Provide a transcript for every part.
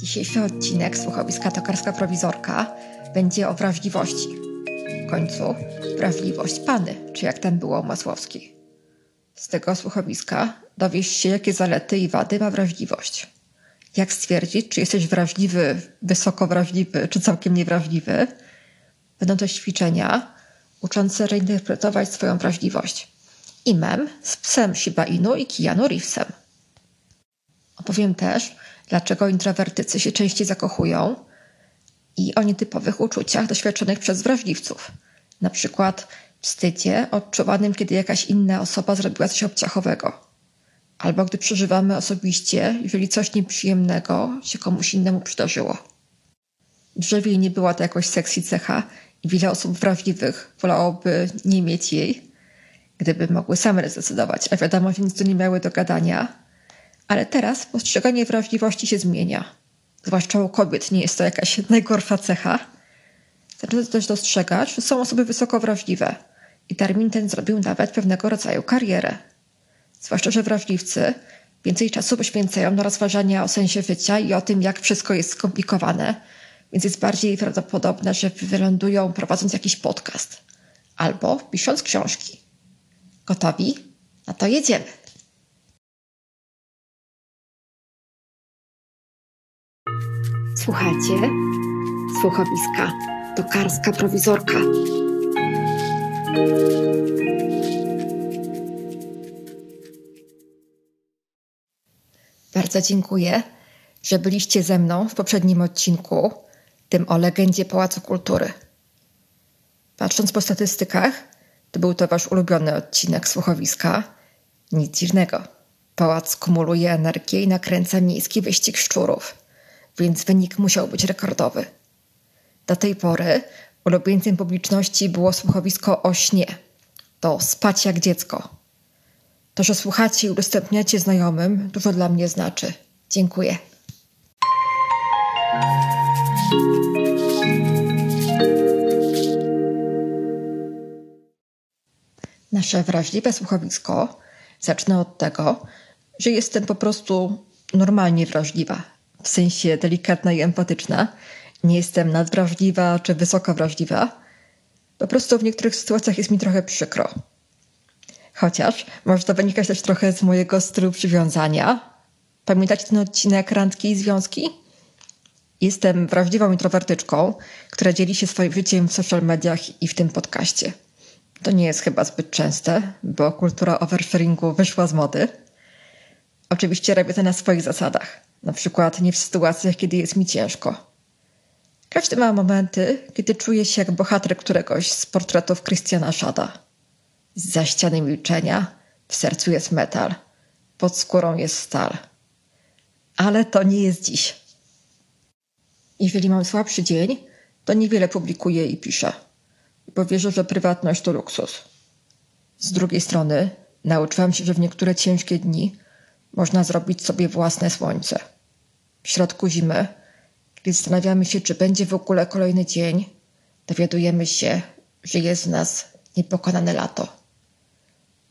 Dzisiejszy odcinek słuchowiska Tokarska Prowizorka będzie o wrażliwości. W końcu wrażliwość Pany, czy jak tam było u Masłowskiej. Z tego słuchowiska dowiesz się, jakie zalety i wady ma wrażliwość. Jak stwierdzić, czy jesteś wrażliwy, wysoko wrażliwy, czy całkiem niewrażliwy. Będą to ćwiczenia uczące reinterpretować swoją wrażliwość. I mem z psem Shiba Inu i Keanu Reevesem. Opowiem też, dlaczego introwertycy się częściej zakochują i o nietypowych uczuciach doświadczonych przez wrażliwców. Na przykład wstydzie odczuwanym, kiedy jakaś inna osoba zrobiła coś obciachowego. Albo gdy przeżywamy osobiście, jeżeli coś nieprzyjemnego się komuś innemu przydarzyło. Drzewiej nie była to jakoś seksji cecha i wiele osób wrażliwych wolałoby nie mieć jej, gdyby mogły same zdecydować, a wiadomo, że nic tu nie miały do gadania, ale teraz postrzeganie wrażliwości się zmienia. Zwłaszcza u kobiet nie jest to jakaś najgorsza cecha. Zaczęto też dostrzegać, że są osoby wysoko wrażliwe i termin ten zrobił nawet pewnego rodzaju karierę. Zwłaszcza, że wrażliwcy więcej czasu poświęcają na rozważania o sensie życia i o tym, jak wszystko jest skomplikowane, więc jest bardziej prawdopodobne, że wylądują prowadząc jakiś podcast albo pisząc książki. Gotowi? No to jedziemy. Słuchajcie, słuchowiska Tokarska Prowizorka. Bardzo dziękuję, że byliście ze mną w poprzednim odcinku, tym o legendzie Pałacu Kultury. Patrząc po statystykach, to był to wasz ulubiony odcinek słuchowiska. Nic dziwnego. Pałac kumuluje energię i nakręca miejski wyścig szczurów – więc wynik musiał być rekordowy. Do tej pory ulubieńcem publiczności było słuchowisko o śnie. To spać jak dziecko. To, że słuchacie i udostępniacie znajomym, dużo dla mnie znaczy. Dziękuję. Nasze wrażliwe słuchowisko zacznę od tego, że jestem po prostu normalnie wrażliwa w sensie delikatna i empatyczna. Nie jestem nadwrażliwa czy wysoko wrażliwa. Po prostu w niektórych sytuacjach jest mi trochę przykro. Chociaż może to wynikać też trochę z mojego stylu przywiązania. Pamiętacie ten odcinek Randki i Związki? Jestem wrażliwą introwertyczką, która dzieli się swoim życiem w social mediach i w tym podcaście. To nie jest chyba zbyt częste, bo kultura oversharingu wyszła z mody. Oczywiście robię to na swoich zasadach. Na przykład nie w sytuacjach, kiedy jest mi ciężko. Każdy ma momenty, kiedy czuje się jak bohater któregoś z portretów Christiana Schada. Za ściany milczenia w sercu jest metal, pod skórą jest stal. Ale to nie jest dziś. Jeżeli mam słabszy dzień, to niewiele publikuję i piszę, bo wierzę, że prywatność to luksus. Z drugiej strony nauczyłam się, że w niektóre ciężkie dni można zrobić sobie własne słońce. W środku zimy, gdy zastanawiamy się, czy będzie w ogóle kolejny dzień, dowiadujemy się, że jest w nas niepokonane lato.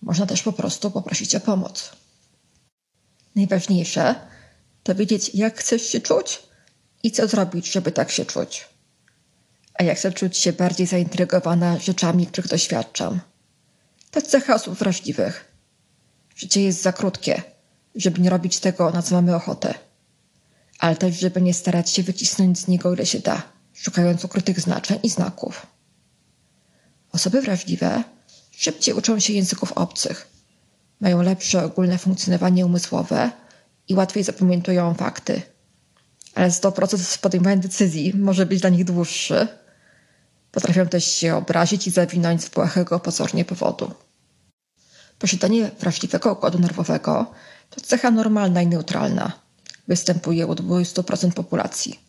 Można też po prostu poprosić o pomoc. Najważniejsze to wiedzieć, jak chcesz się czuć i co zrobić, żeby tak się czuć. A jak chcę czuć się bardziej zaintrygowana rzeczami, których doświadczam. To cecha osób wrażliwych. Życie jest za krótkie żeby nie robić tego, na co mamy ochotę. Ale też, żeby nie starać się wycisnąć z niego ile się da, szukając ukrytych znaczeń i znaków. Osoby wrażliwe szybciej uczą się języków obcych, mają lepsze ogólne funkcjonowanie umysłowe i łatwiej zapamiętują fakty. Ale to proces podejmowania decyzji może być dla nich dłuższy. Potrafią też się obrazić i zawinąć z błahego pozornie powodu. Posiadanie wrażliwego układu nerwowego to cecha normalna i neutralna. Występuje u 20% populacji.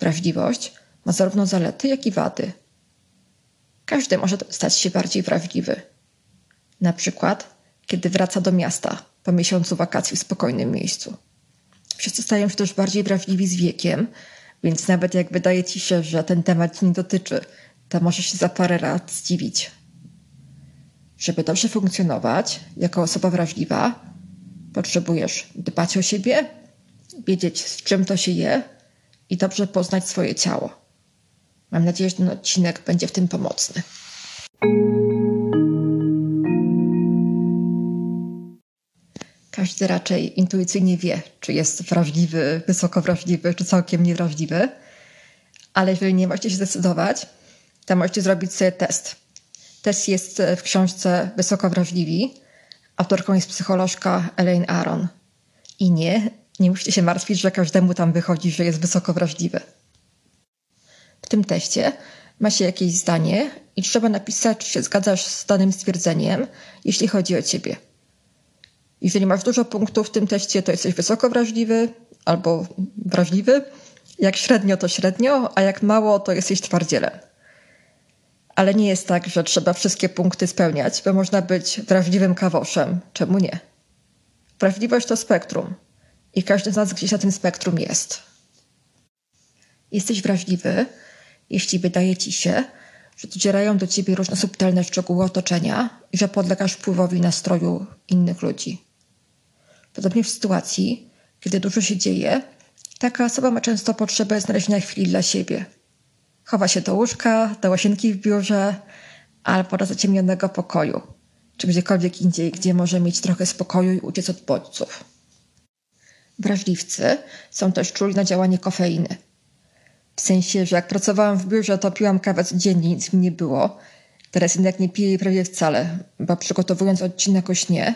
Wrażliwość ma zarówno zalety, jak i wady. Każdy może stać się bardziej wrażliwy. Na przykład, kiedy wraca do miasta po miesiącu wakacji w spokojnym miejscu. Wszyscy stają się też bardziej wrażliwi z wiekiem, więc nawet jak wydaje ci się, że ten temat nie dotyczy, to możesz się za parę lat zdziwić. Żeby dobrze funkcjonować jako osoba wrażliwa, Potrzebujesz dbać o siebie wiedzieć, z czym to się je i dobrze poznać swoje ciało. Mam nadzieję, że ten odcinek będzie w tym pomocny. Każdy raczej intuicyjnie wie, czy jest wrażliwy, wysoko wrażliwy, czy całkiem niewrażliwy. Ale jeżeli nie możecie się zdecydować, to możecie zrobić sobie test. Test jest w książce Wysoko wrażliwi. Autorką jest psycholożka Elaine Aron. I nie, nie musicie się martwić, że każdemu tam wychodzi, że jest wysoko wrażliwy. W tym teście ma się jakieś zdanie i trzeba napisać, czy się zgadzasz z danym stwierdzeniem, jeśli chodzi o ciebie. Jeżeli masz dużo punktów w tym teście, to jesteś wysoko wrażliwy albo wrażliwy. Jak średnio, to średnio, a jak mało, to jesteś twardzielem. Ale nie jest tak, że trzeba wszystkie punkty spełniać, bo można być wrażliwym kawoszem. Czemu nie? Wrażliwość to spektrum i każdy z nas gdzieś na tym spektrum jest. Jesteś wrażliwy, jeśli wydaje ci się, że docierają do ciebie różne subtelne szczegóły otoczenia i że podlegasz wpływowi nastroju innych ludzi. Podobnie w sytuacji, kiedy dużo się dzieje, taka osoba ma często potrzebę znalezienia chwili dla siebie. Chowa się do łóżka, do łazienki w biurze albo do zaciemnionego pokoju, czy gdziekolwiek indziej, gdzie może mieć trochę spokoju i uciec od bodźców. Wrażliwcy są też czuli na działanie kofeiny. W sensie, że jak pracowałam w biurze, to piłam kawę codziennie, nic mi nie było. Teraz jednak nie piję jej prawie wcale, bo przygotowując odcinek o śnie,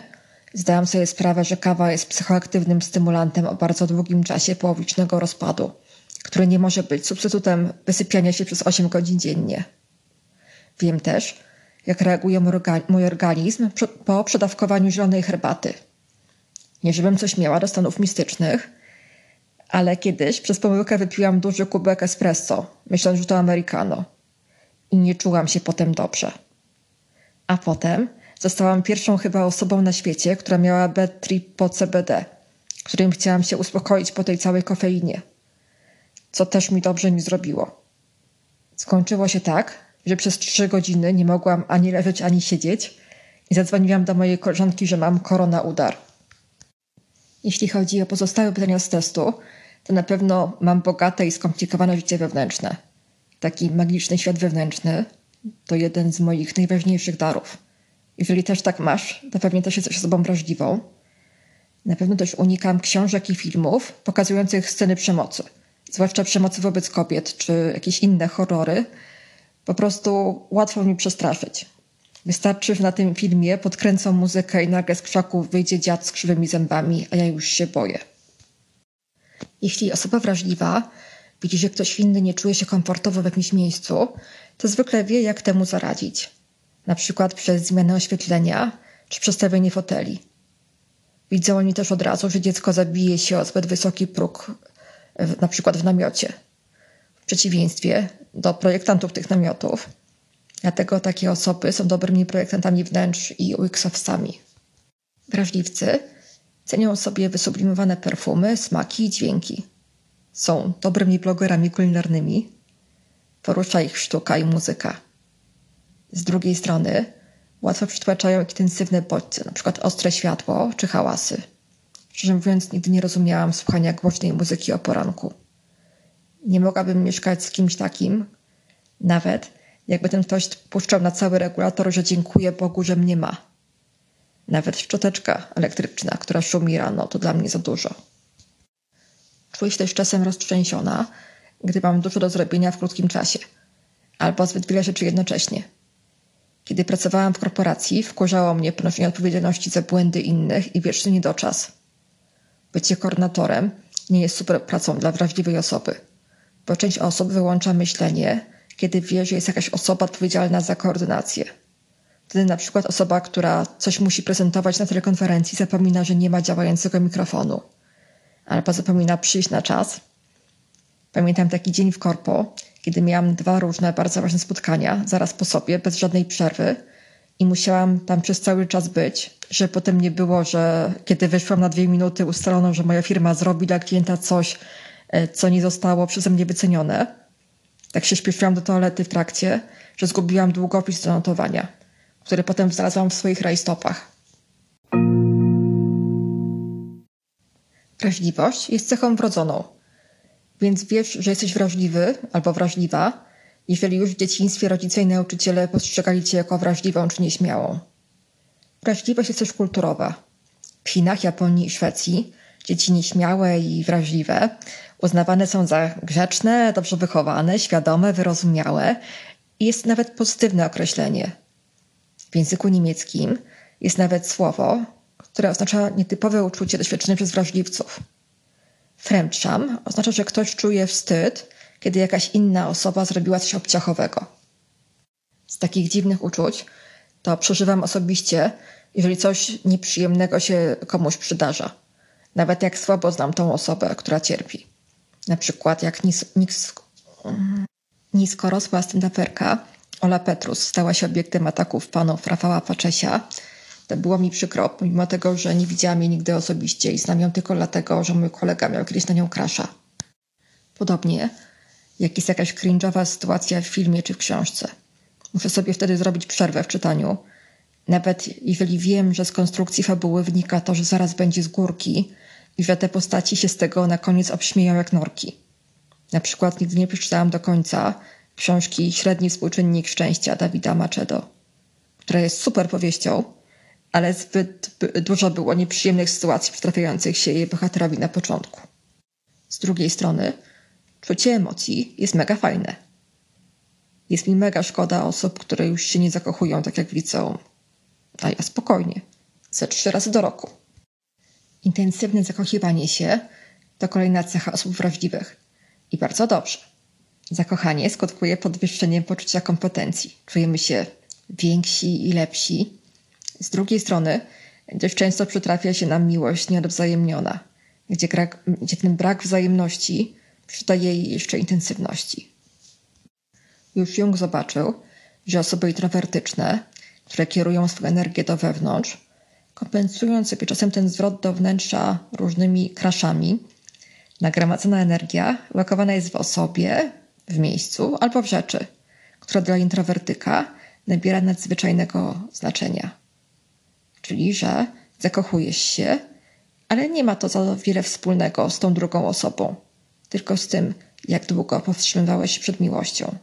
zdałam sobie sprawę, że kawa jest psychoaktywnym stymulantem o bardzo długim czasie połowicznego rozpadu, który nie może być substytutem wysypiania się przez 8 godzin dziennie. Wiem też, jak reaguje mój organizm po przedawkowaniu zielonej herbaty – nie żebym coś miała do stanów mistycznych, ale kiedyś przez pomyłkę wypiłam duży kubek espresso, myśląc, że to americano. I nie czułam się potem dobrze. A potem zostałam pierwszą chyba osobą na świecie, która miała bad trip po CBD, którym chciałam się uspokoić po tej całej kofeinie. Co też mi dobrze nie zrobiło. Skończyło się tak, że przez trzy godziny nie mogłam ani leżeć, ani siedzieć i zadzwoniłam do mojej koleżanki, że mam korona udar. Jeśli chodzi o pozostałe pytania z testu, to na pewno mam bogate i skomplikowane życie wewnętrzne. Taki magiczny świat wewnętrzny to jeden z moich najważniejszych darów. Jeżeli też tak masz, to pewnie też jesteś osobą wrażliwą. Na pewno też unikam książek i filmów pokazujących sceny przemocy, zwłaszcza przemocy wobec kobiet czy jakieś inne horrory. Po prostu łatwo mi przestraszyć. Wystarczy, że na tym filmie podkręcą muzykę i nagle z krzaków wyjdzie dziad z krzywymi zębami, a ja już się boję. Jeśli osoba wrażliwa widzi, że ktoś inny nie czuje się komfortowo w jakimś miejscu, to zwykle wie, jak temu zaradzić. Na przykład przez zmianę oświetlenia czy przestawienie foteli. Widzą oni też od razu, że dziecko zabije się o zbyt wysoki próg, na przykład w namiocie. W przeciwieństwie do projektantów tych namiotów, Dlatego takie osoby są dobrymi projektantami wnętrz i UX-owcami. Wrażliwcy cenią sobie wysublimowane perfumy, smaki i dźwięki. Są dobrymi blogerami kulinarnymi. Porusza ich sztuka i muzyka. Z drugiej strony łatwo przytłaczają intensywne bodźce, np. ostre światło czy hałasy. Szczerze mówiąc, nigdy nie rozumiałam słuchania głośnej muzyki o poranku. Nie mogłabym mieszkać z kimś takim, nawet jakby ten ktoś puszczał na cały regulator, że dziękuję Bogu, że mnie ma. Nawet szczoteczka elektryczna, która szumi rano, to dla mnie za dużo. Czuję się też czasem roztrzęsiona, gdy mam dużo do zrobienia w krótkim czasie, albo zbyt wiele rzeczy jednocześnie. Kiedy pracowałam w korporacji, wkurzało mnie ponoszenie odpowiedzialności za błędy innych i wieczny niedoczas. Bycie koordynatorem nie jest super pracą dla wrażliwej osoby, bo część osób wyłącza myślenie kiedy wie, że jest jakaś osoba odpowiedzialna za koordynację. Wtedy na przykład osoba, która coś musi prezentować na telekonferencji, zapomina, że nie ma działającego mikrofonu, albo zapomina przyjść na czas. Pamiętam taki dzień w korpo, kiedy miałam dwa różne bardzo ważne spotkania zaraz po sobie, bez żadnej przerwy i musiałam tam przez cały czas być, że potem nie było, że kiedy wyszłam na dwie minuty ustalono, że moja firma zrobi dla klienta coś, e, co nie zostało przeze mnie wycenione tak się śpieszyłam do toalety w trakcie, że zgubiłam długopis do notowania, który potem znalazłam w swoich rajstopach. Wrażliwość jest cechą wrodzoną, więc wiesz, że jesteś wrażliwy albo wrażliwa, jeżeli już w dzieciństwie rodzice i nauczyciele postrzegali cię jako wrażliwą czy nieśmiałą. Wrażliwość jest też kulturowa. W Chinach, Japonii i Szwecji dzieci nieśmiałe i wrażliwe uznawane są za grzeczne, dobrze wychowane, świadome, wyrozumiałe i jest nawet pozytywne określenie. W języku niemieckim jest nawet słowo, które oznacza nietypowe uczucie doświadczone przez wrażliwców. Fremdscham oznacza, że ktoś czuje wstyd, kiedy jakaś inna osoba zrobiła coś obciachowego. Z takich dziwnych uczuć to przeżywam osobiście, jeżeli coś nieprzyjemnego się komuś przydarza. Nawet jak słabo znam tą osobę, która cierpi. Na przykład jak nis, nis, nisko rosła stand-uperka Ola Petrus stała się obiektem ataków panów Rafała Paczesia, to było mi przykro, pomimo tego, że nie widziałam jej nigdy osobiście i znam ją tylko dlatego, że mój kolega miał kiedyś na nią krasza. Podobnie, jak jest jakaś cringe'owa sytuacja w filmie czy w książce. Muszę sobie wtedy zrobić przerwę w czytaniu, nawet jeżeli wiem, że z konstrukcji fabuły wynika to, że zaraz będzie z górki i że te postaci się z tego na koniec obśmieją jak norki. Na przykład nigdy nie przeczytałam do końca książki Średni współczynnik szczęścia Dawida Macedo, która jest super powieścią, ale zbyt dużo było nieprzyjemnych sytuacji przytrafiających się jej bohaterowi na początku. Z drugiej strony, czucie emocji jest mega fajne. Jest mi mega szkoda osób, które już się nie zakochują tak jak w liceum. A ja spokojnie, ze trzy razy do roku. Intensywne zakochiwanie się to kolejna cecha osób wrażliwych. I bardzo dobrze. Zakochanie skutkuje podwyższeniem poczucia kompetencji. Czujemy się więksi i lepsi, z drugiej strony, dość często przytrafia się nam miłość nieodwzajemniona, gdzie, gdzie ten brak wzajemności przydaje jej jeszcze intensywności. Już Jung zobaczył, że osoby introwertyczne, które kierują swoją energię do wewnątrz, kompensując sobie czasem ten zwrot do wnętrza różnymi kraszami, nagromadzona energia lokowana jest w osobie, w miejscu albo w rzeczy, która dla introwertyka nabiera nadzwyczajnego znaczenia czyli że zakochujesz się, ale nie ma to za wiele wspólnego z tą drugą osobą, tylko z tym, jak długo powstrzymywałeś się przed miłością.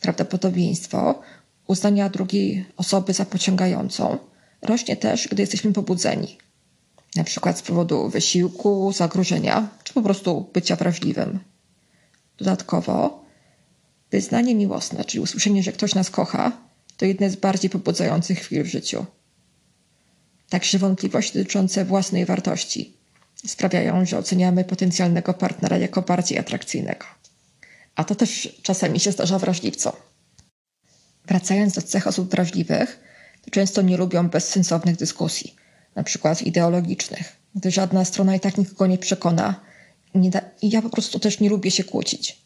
Prawdopodobieństwo uznania drugiej osoby za pociągającą rośnie też, gdy jesteśmy pobudzeni, na przykład z powodu wysiłku, zagrożenia, czy po prostu bycia wrażliwym. Dodatkowo, wyznanie miłosne, czyli usłyszenie, że ktoś nas kocha, to jedne z bardziej pobudzających chwil w życiu. Także wątpliwości dotyczące własnej wartości sprawiają, że oceniamy potencjalnego partnera jako bardziej atrakcyjnego. A to też czasami się zdarza wrażliwcom. Wracając do cech osób wrażliwych, to często nie lubią bezsensownych dyskusji, na przykład ideologicznych, gdy żadna strona i tak nikogo nie przekona. Nie da... I ja po prostu też nie lubię się kłócić.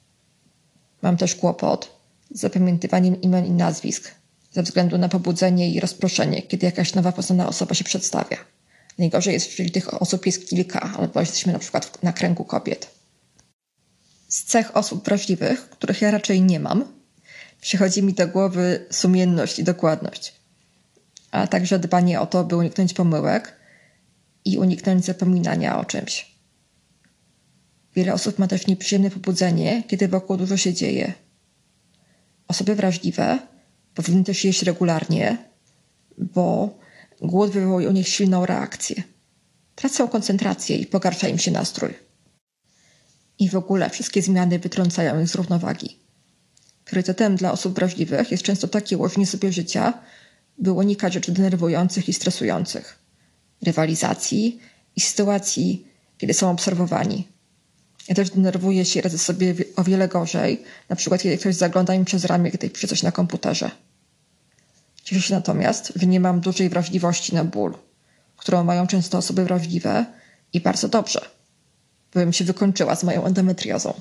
Mam też kłopot z zapamiętywaniem imion i nazwisk, ze względu na pobudzenie i rozproszenie, kiedy jakaś nowa poznana osoba się przedstawia. Najgorzej jest, jeżeli tych osób jest kilka, albo jesteśmy na przykład na kręgu kobiet. Z cech osób wrażliwych, których ja raczej nie mam, przychodzi mi do głowy sumienność i dokładność, a także dbanie o to, by uniknąć pomyłek i uniknąć zapominania o czymś. Wiele osób ma też nieprzyjemne pobudzenie, kiedy wokół dużo się dzieje. Osoby wrażliwe Powinny też jeść regularnie, bo głód wywołuje u nich silną reakcję. Tracą koncentrację i pogarsza im się nastrój. I w ogóle wszystkie zmiany wytrącają ich z równowagi. Priorytetem dla osób wrażliwych jest często takie ułożenie sobie życia, by unikać rzeczy denerwujących i stresujących, rywalizacji i sytuacji, kiedy są obserwowani. Ja też denerwuję się radzę sobie o wiele gorzej, na przykład kiedy ktoś zagląda mi przez ramię, gdy pisze coś na komputerze. Cieszę się natomiast, że nie mam dużej wrażliwości na ból, którą mają często osoby wrażliwe i bardzo dobrze, bym się wykończyła z moją endometriozą.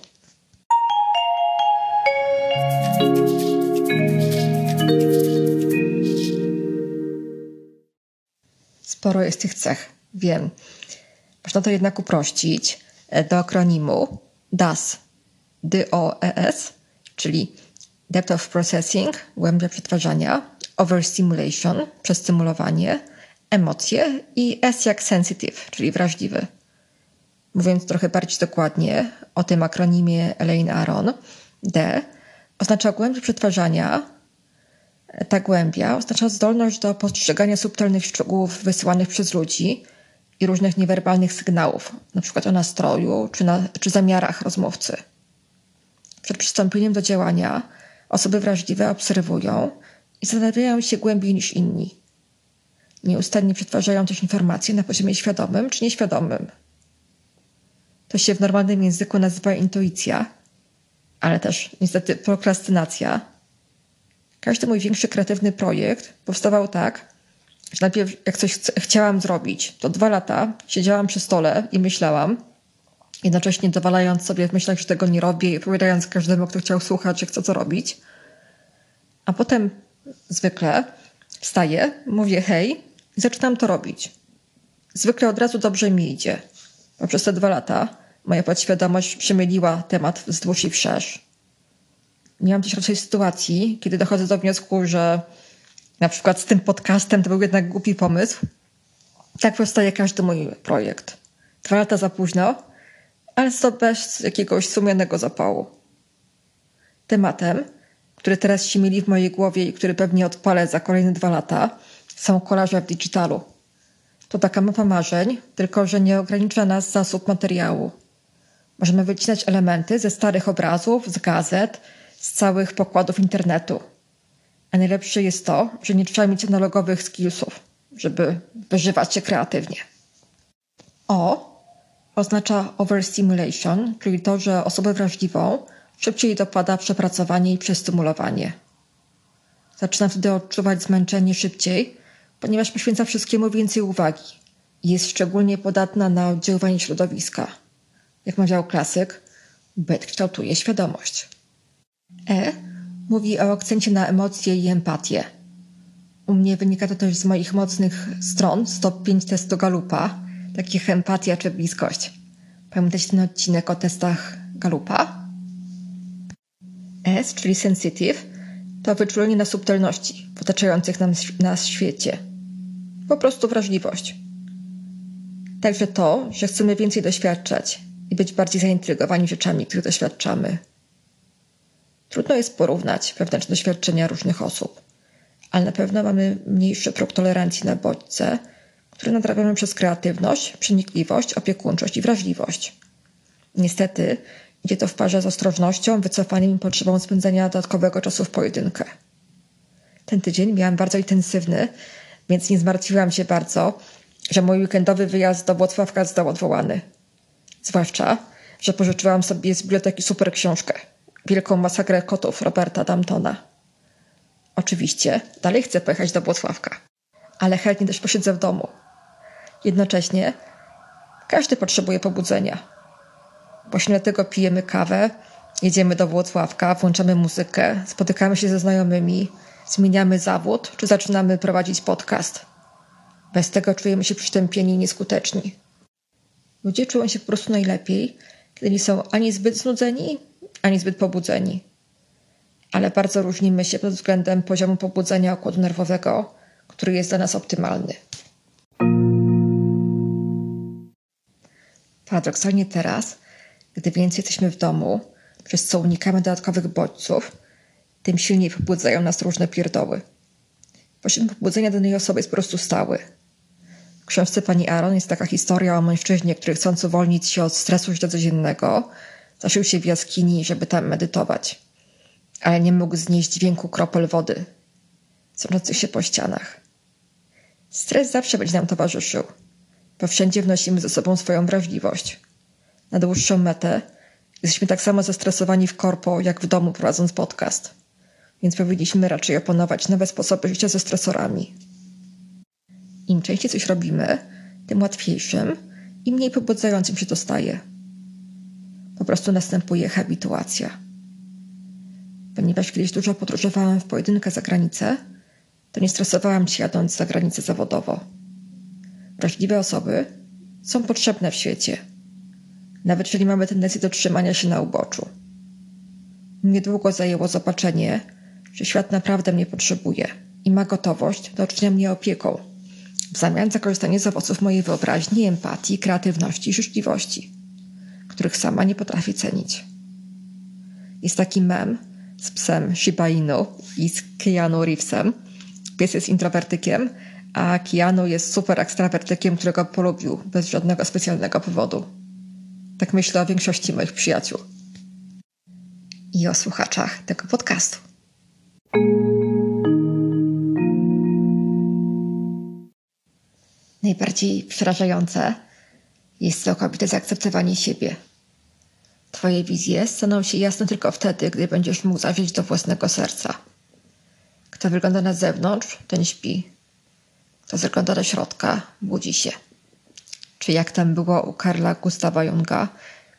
Sporo jest tych cech, wiem. Można to jednak uprościć e, do akronimu DAS, D-O-E-S, czyli Depth of Processing, głębia przetwarzania, overstimulation, przestymulowanie, emocje i S jak sensitive, czyli wrażliwy. Mówiąc trochę bardziej dokładnie o tym akronimie Elaine Aron, D oznacza głębię przetwarzania. Ta głębia oznacza zdolność do postrzegania subtelnych szczegółów wysyłanych przez ludzi i różnych niewerbalnych sygnałów, np. o nastroju czy, na, czy zamiarach rozmówcy. Przed przystąpieniem do działania osoby wrażliwe obserwują i zastanawiają się głębiej niż inni. Nieustannie przetwarzają też informacje na poziomie świadomym czy nieświadomym. To się w normalnym języku nazywa intuicja, ale też niestety prokrastynacja. Każdy mój większy kreatywny projekt powstawał tak, że najpierw jak coś chciałam zrobić, to dwa lata siedziałam przy stole i myślałam, jednocześnie dowalając sobie w myślach, że tego nie robię i opowiadając każdemu, kto chciał słuchać, że chcę co robić. A potem zwykle wstaję, mówię hej zaczynam to robić. Zwykle od razu dobrze mi idzie, bo przez te dwa lata moja podświadomość przemyliła temat wzdłuż i wszerz. Miałam też raczej sytuacji, kiedy dochodzę do wniosku, że na przykład z tym podcastem to był jednak głupi pomysł. Tak powstaje każdy mój projekt. Dwa lata za późno, ale to bez jakiegoś sumiennego zapału. Tematem, który teraz się mieli w mojej głowie i który pewnie odpalę za kolejne dwa lata, są kolaże w digitalu. To taka mapa marzeń, tylko że nie ogranicza nas zasób materiału. Możemy wycinać elementy ze starych obrazów, z gazet, z całych pokładów internetu. A najlepsze jest to, że nie trzeba mieć analogowych skillsów, żeby wyżywać się kreatywnie. O oznacza overstimulation, czyli to, że osobę wrażliwą szybciej dopada przepracowanie i przestymulowanie. Zaczyna wtedy odczuwać zmęczenie szybciej, ponieważ poświęca wszystkiemu więcej uwagi i jest szczególnie podatna na oddziaływanie środowiska. Jak mawiał klasyk, byt kształtuje świadomość. E mówi o akcencie na emocje i empatię. U mnie wynika to też z moich mocnych stron, stop 5 testu Galupa, takich empatia czy bliskość. Pamiętacie ten odcinek o testach Galupa? S, czyli sensitive, to wyczulenie na subtelności w otaczających nam, nas świecie. Po prostu wrażliwość. Także to, że chcemy więcej doświadczać i być bardziej zaintrygowani rzeczami, których doświadczamy. Trudno jest porównać wewnętrzne doświadczenia różnych osób, ale na pewno mamy mniejszy próg tolerancji na bodźce, które nadrabiamy przez kreatywność, przenikliwość, opiekuńczość i wrażliwość. Niestety, idzie to w parze z ostrożnością, wycofaniem i potrzebą spędzenia dodatkowego czasu w pojedynkę. Ten tydzień miałam bardzo intensywny, więc nie zmartwiłam się bardzo, że mój weekendowy wyjazd do Włocławka został odwołany. Zwłaszcza, że pożyczyłam sobie z biblioteki super książkę Wielką masakrę kotów Roberta Damtona. Oczywiście, dalej chcę pojechać do Włocławka, ale chętnie też posiedzę w domu. Jednocześnie każdy potrzebuje pobudzenia. Właśnie dlatego pijemy kawę, jedziemy do Włocławka, włączamy muzykę, spotykamy się ze znajomymi, zmieniamy zawód czy zaczynamy prowadzić podcast. Bez tego czujemy się przytępieni i nieskuteczni. Ludzie czują się po prostu najlepiej, kiedy nie są ani zbyt znudzeni, ani zbyt pobudzeni. Ale bardzo różnimy się pod względem poziomu pobudzenia układu nerwowego, który jest dla nas optymalny. Paradoksalnie teraz, gdy więcej jesteśmy w domu, przez co unikamy dodatkowych bodźców, tym silniej pobudzają nas różne pierdoły. Poziom pobudzenia danej osoby jest po prostu stały. W książce pani Aaron jest taka historia o mężczyźnie, który chcąc uwolnić się od stresu źle codziennego, zaszył się w jaskini, żeby tam medytować. Ale nie mógł znieść dźwięku kropel wody, sączących się po ścianach. Stres zawsze będzie nam towarzyszył, bo wszędzie wnosimy ze sobą swoją wrażliwość. Na dłuższą metę jesteśmy tak samo zestresowani w korpo, jak w domu prowadząc podcast. Więc powinniśmy raczej opanować nowe sposoby życia ze stresorami. Im częściej coś robimy, tym łatwiejszym i mniej pobudzającym się to staje. Po prostu następuje habituacja. Ponieważ kiedyś dużo podróżowałam w pojedynkę za granicę, to nie stresowałam się jadąc za granicę zawodowo. Wrażliwe osoby są potrzebne w świecie, nawet jeżeli mamy tendencję do trzymania się na uboczu. Niedługo zajęło zobaczenie, że świat naprawdę mnie potrzebuje i ma gotowość do otoczenia mnie opieką, w zamian za korzystanie z owoców mojej wyobraźni, empatii, kreatywności i życzliwości. których sama nie potrafi cenić. Jest taki mem z psem Shiba Inu i z Keanu Reevesem. Pies jest introwertykiem, a Keanu jest super ekstrawertykiem, którego polubił bez żadnego specjalnego powodu. Tak myślę o większości moich przyjaciół. I o słuchaczach tego podcastu. Najbardziej przerażające jest całkowite zaakceptowanie siebie. Twoje wizje staną się jasne tylko wtedy, gdy będziesz mógł zajrzeć do własnego serca. Kto wygląda na zewnątrz, ten śpi. Kto zagląda do środka, budzi się. Czy jak tam było u Karla Gustawa Junga,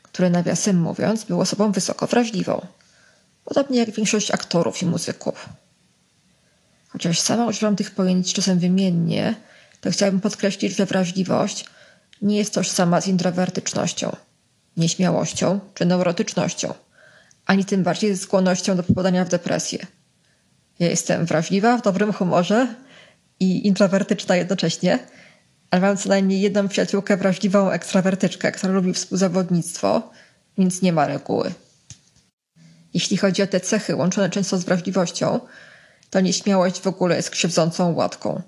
który nawiasem mówiąc był osobą wysoko wrażliwą. Podobnie jak większość aktorów i muzyków. Chociaż sama używam tych pojęć czasem wymiennie, to chciałabym podkreślić, że wrażliwość nie jest tożsama z introwertycznością, nieśmiałością czy neurotycznością, ani tym bardziej z skłonnością do popadania w depresję. Ja jestem wrażliwa, w dobrym humorze i introwertyczna jednocześnie, ale mam co najmniej jedną przyjaciółkę wrażliwą ekstrawertyczkę, która lubi współzawodnictwo, więc nie ma reguły. Jeśli chodzi o te cechy łączone często z wrażliwością, to nieśmiałość w ogóle jest krzywdzącą łatką,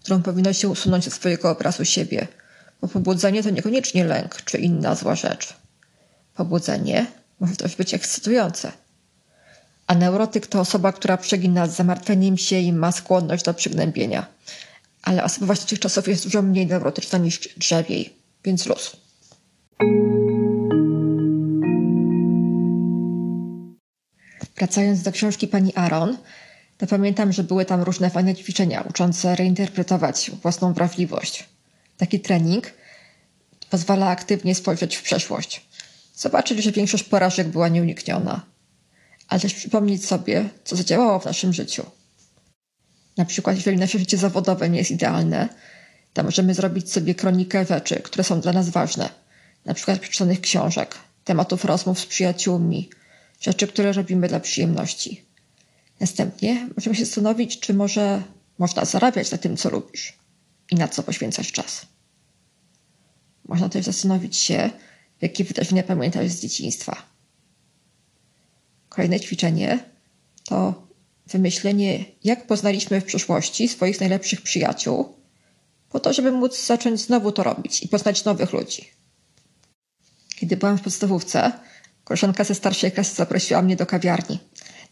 którą powinno się usunąć ze swojego obrazu siebie, bo pobudzenie to niekoniecznie lęk czy inna zła rzecz. Pobudzenie może też być ekscytujące. A neurotyk to osoba, która przegina z zamartwieniem się i ma skłonność do przygnębienia. Ale osobowość tych czasów jest dużo mniej neurotyczna niż drzewiej, więc luz. Wracając do książki pani Aaron, to pamiętam, że były tam różne fajne ćwiczenia uczące reinterpretować własną wrażliwość. Taki trening pozwala aktywnie spojrzeć w przeszłość. Zobaczyć, że większość porażek była nieunikniona. Ale też przypomnieć sobie, co zadziałało w naszym życiu. Na przykład, jeżeli nasze życie zawodowe nie jest idealne, to możemy zrobić sobie kronikę rzeczy, które są dla nas ważne. Na przykład przeczytanych książek, tematów rozmów z przyjaciółmi, rzeczy, które robimy dla przyjemności. Następnie możemy się zastanowić, czy może można zarabiać na tym, co lubisz i na co poświęcasz czas. Można też zastanowić się, jakie wydarzenia pamiętasz z dzieciństwa. Kolejne ćwiczenie to wymyślenie, jak poznaliśmy w przyszłości swoich najlepszych przyjaciół, po to, żeby móc zacząć znowu to robić i poznać nowych ludzi. Kiedy byłam w podstawówce, koleżanka ze starszej klasy zaprosiła mnie do kawiarni.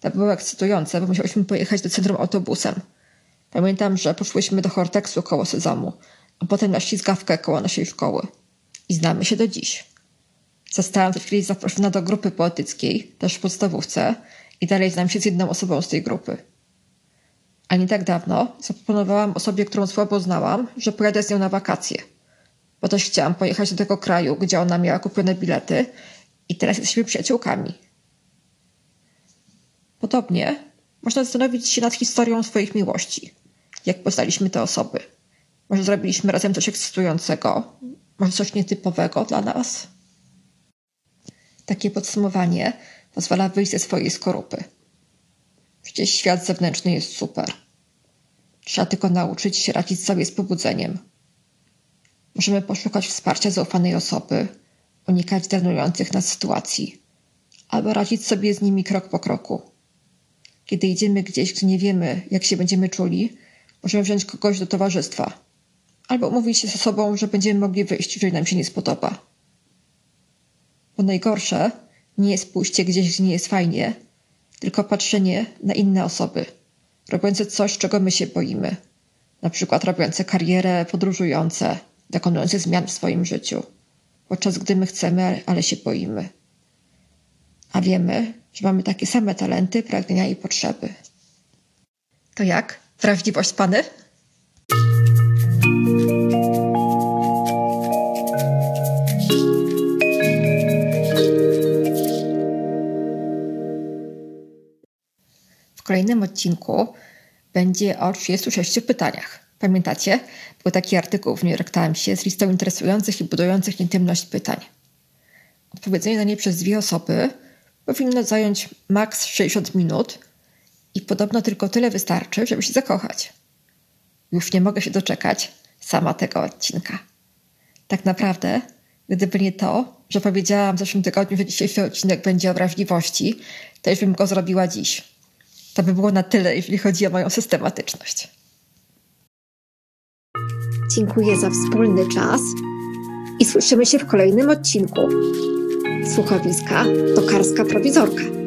To było ekscytujące, bo musiałyśmy pojechać do centrum autobusem. Pamiętam, że poszłyśmy do Horteksu koło Sezamu, a potem na ślizgawkę koło naszej szkoły. I znamy się do dziś. Zostałam też kiedyś zaproszona do grupy poetyckiej, też w podstawówce, i dalej znam się z jedną osobą z tej grupy. A nie tak dawno zaproponowałam osobie, którą słabo znałam, że pojadę z nią na wakacje. Bo też chciałam pojechać do tego kraju, gdzie ona miała kupione bilety i teraz jesteśmy przyjaciółkami. Podobnie można zastanowić się nad historią swoich miłości. Jak poznaliśmy te osoby. Może zrobiliśmy razem coś ekscytującego, może coś nietypowego dla nas. Takie podsumowanie pozwala wyjść ze swojej skorupy. Przecież świat zewnętrzny jest super. Trzeba tylko nauczyć się radzić sobie z pobudzeniem. Możemy poszukać wsparcia zaufanej osoby, unikać drenujących nas sytuacji, albo radzić sobie z nimi krok po kroku. Kiedy idziemy gdzieś, gdzie nie wiemy, jak się będziemy czuli, możemy wziąć kogoś do towarzystwa, albo umówić się ze sobą, że będziemy mogli wyjść, jeżeli nam się nie spodoba. Bo najgorsze nie jest pójście gdzieś, gdzie nie jest fajnie, tylko patrzenie na inne osoby, robiące coś, czego my się boimy. Na przykład robiące karierę, podróżujące, dokonujące zmian w swoim życiu, podczas gdy my chcemy, ale się boimy. A wiemy, że mamy takie same talenty, pragnienia i potrzeby. To jak? Wrażliwość Pany? W kolejnym odcinku będzie o 36 pytaniach. Pamiętacie? Był taki artykuł w New York Timesie z listą interesujących i budujących intymność pytań. Odpowiedzenie na nie przez dwie osoby powinno zająć maks 60 minut i podobno tylko tyle wystarczy, żeby się zakochać. Już nie mogę się doczekać sama tego odcinka. Tak naprawdę, gdyby nie to, że powiedziałam w zeszłym tygodniu, że dzisiejszy odcinek będzie o wrażliwości, już bym go zrobiła dziś. To by było na tyle, jeżeli chodzi o moją systematyczność. Dziękuję za wspólny czas i słyszymy się w kolejnym odcinku. Słuchowiska Tokarska Prowizorka.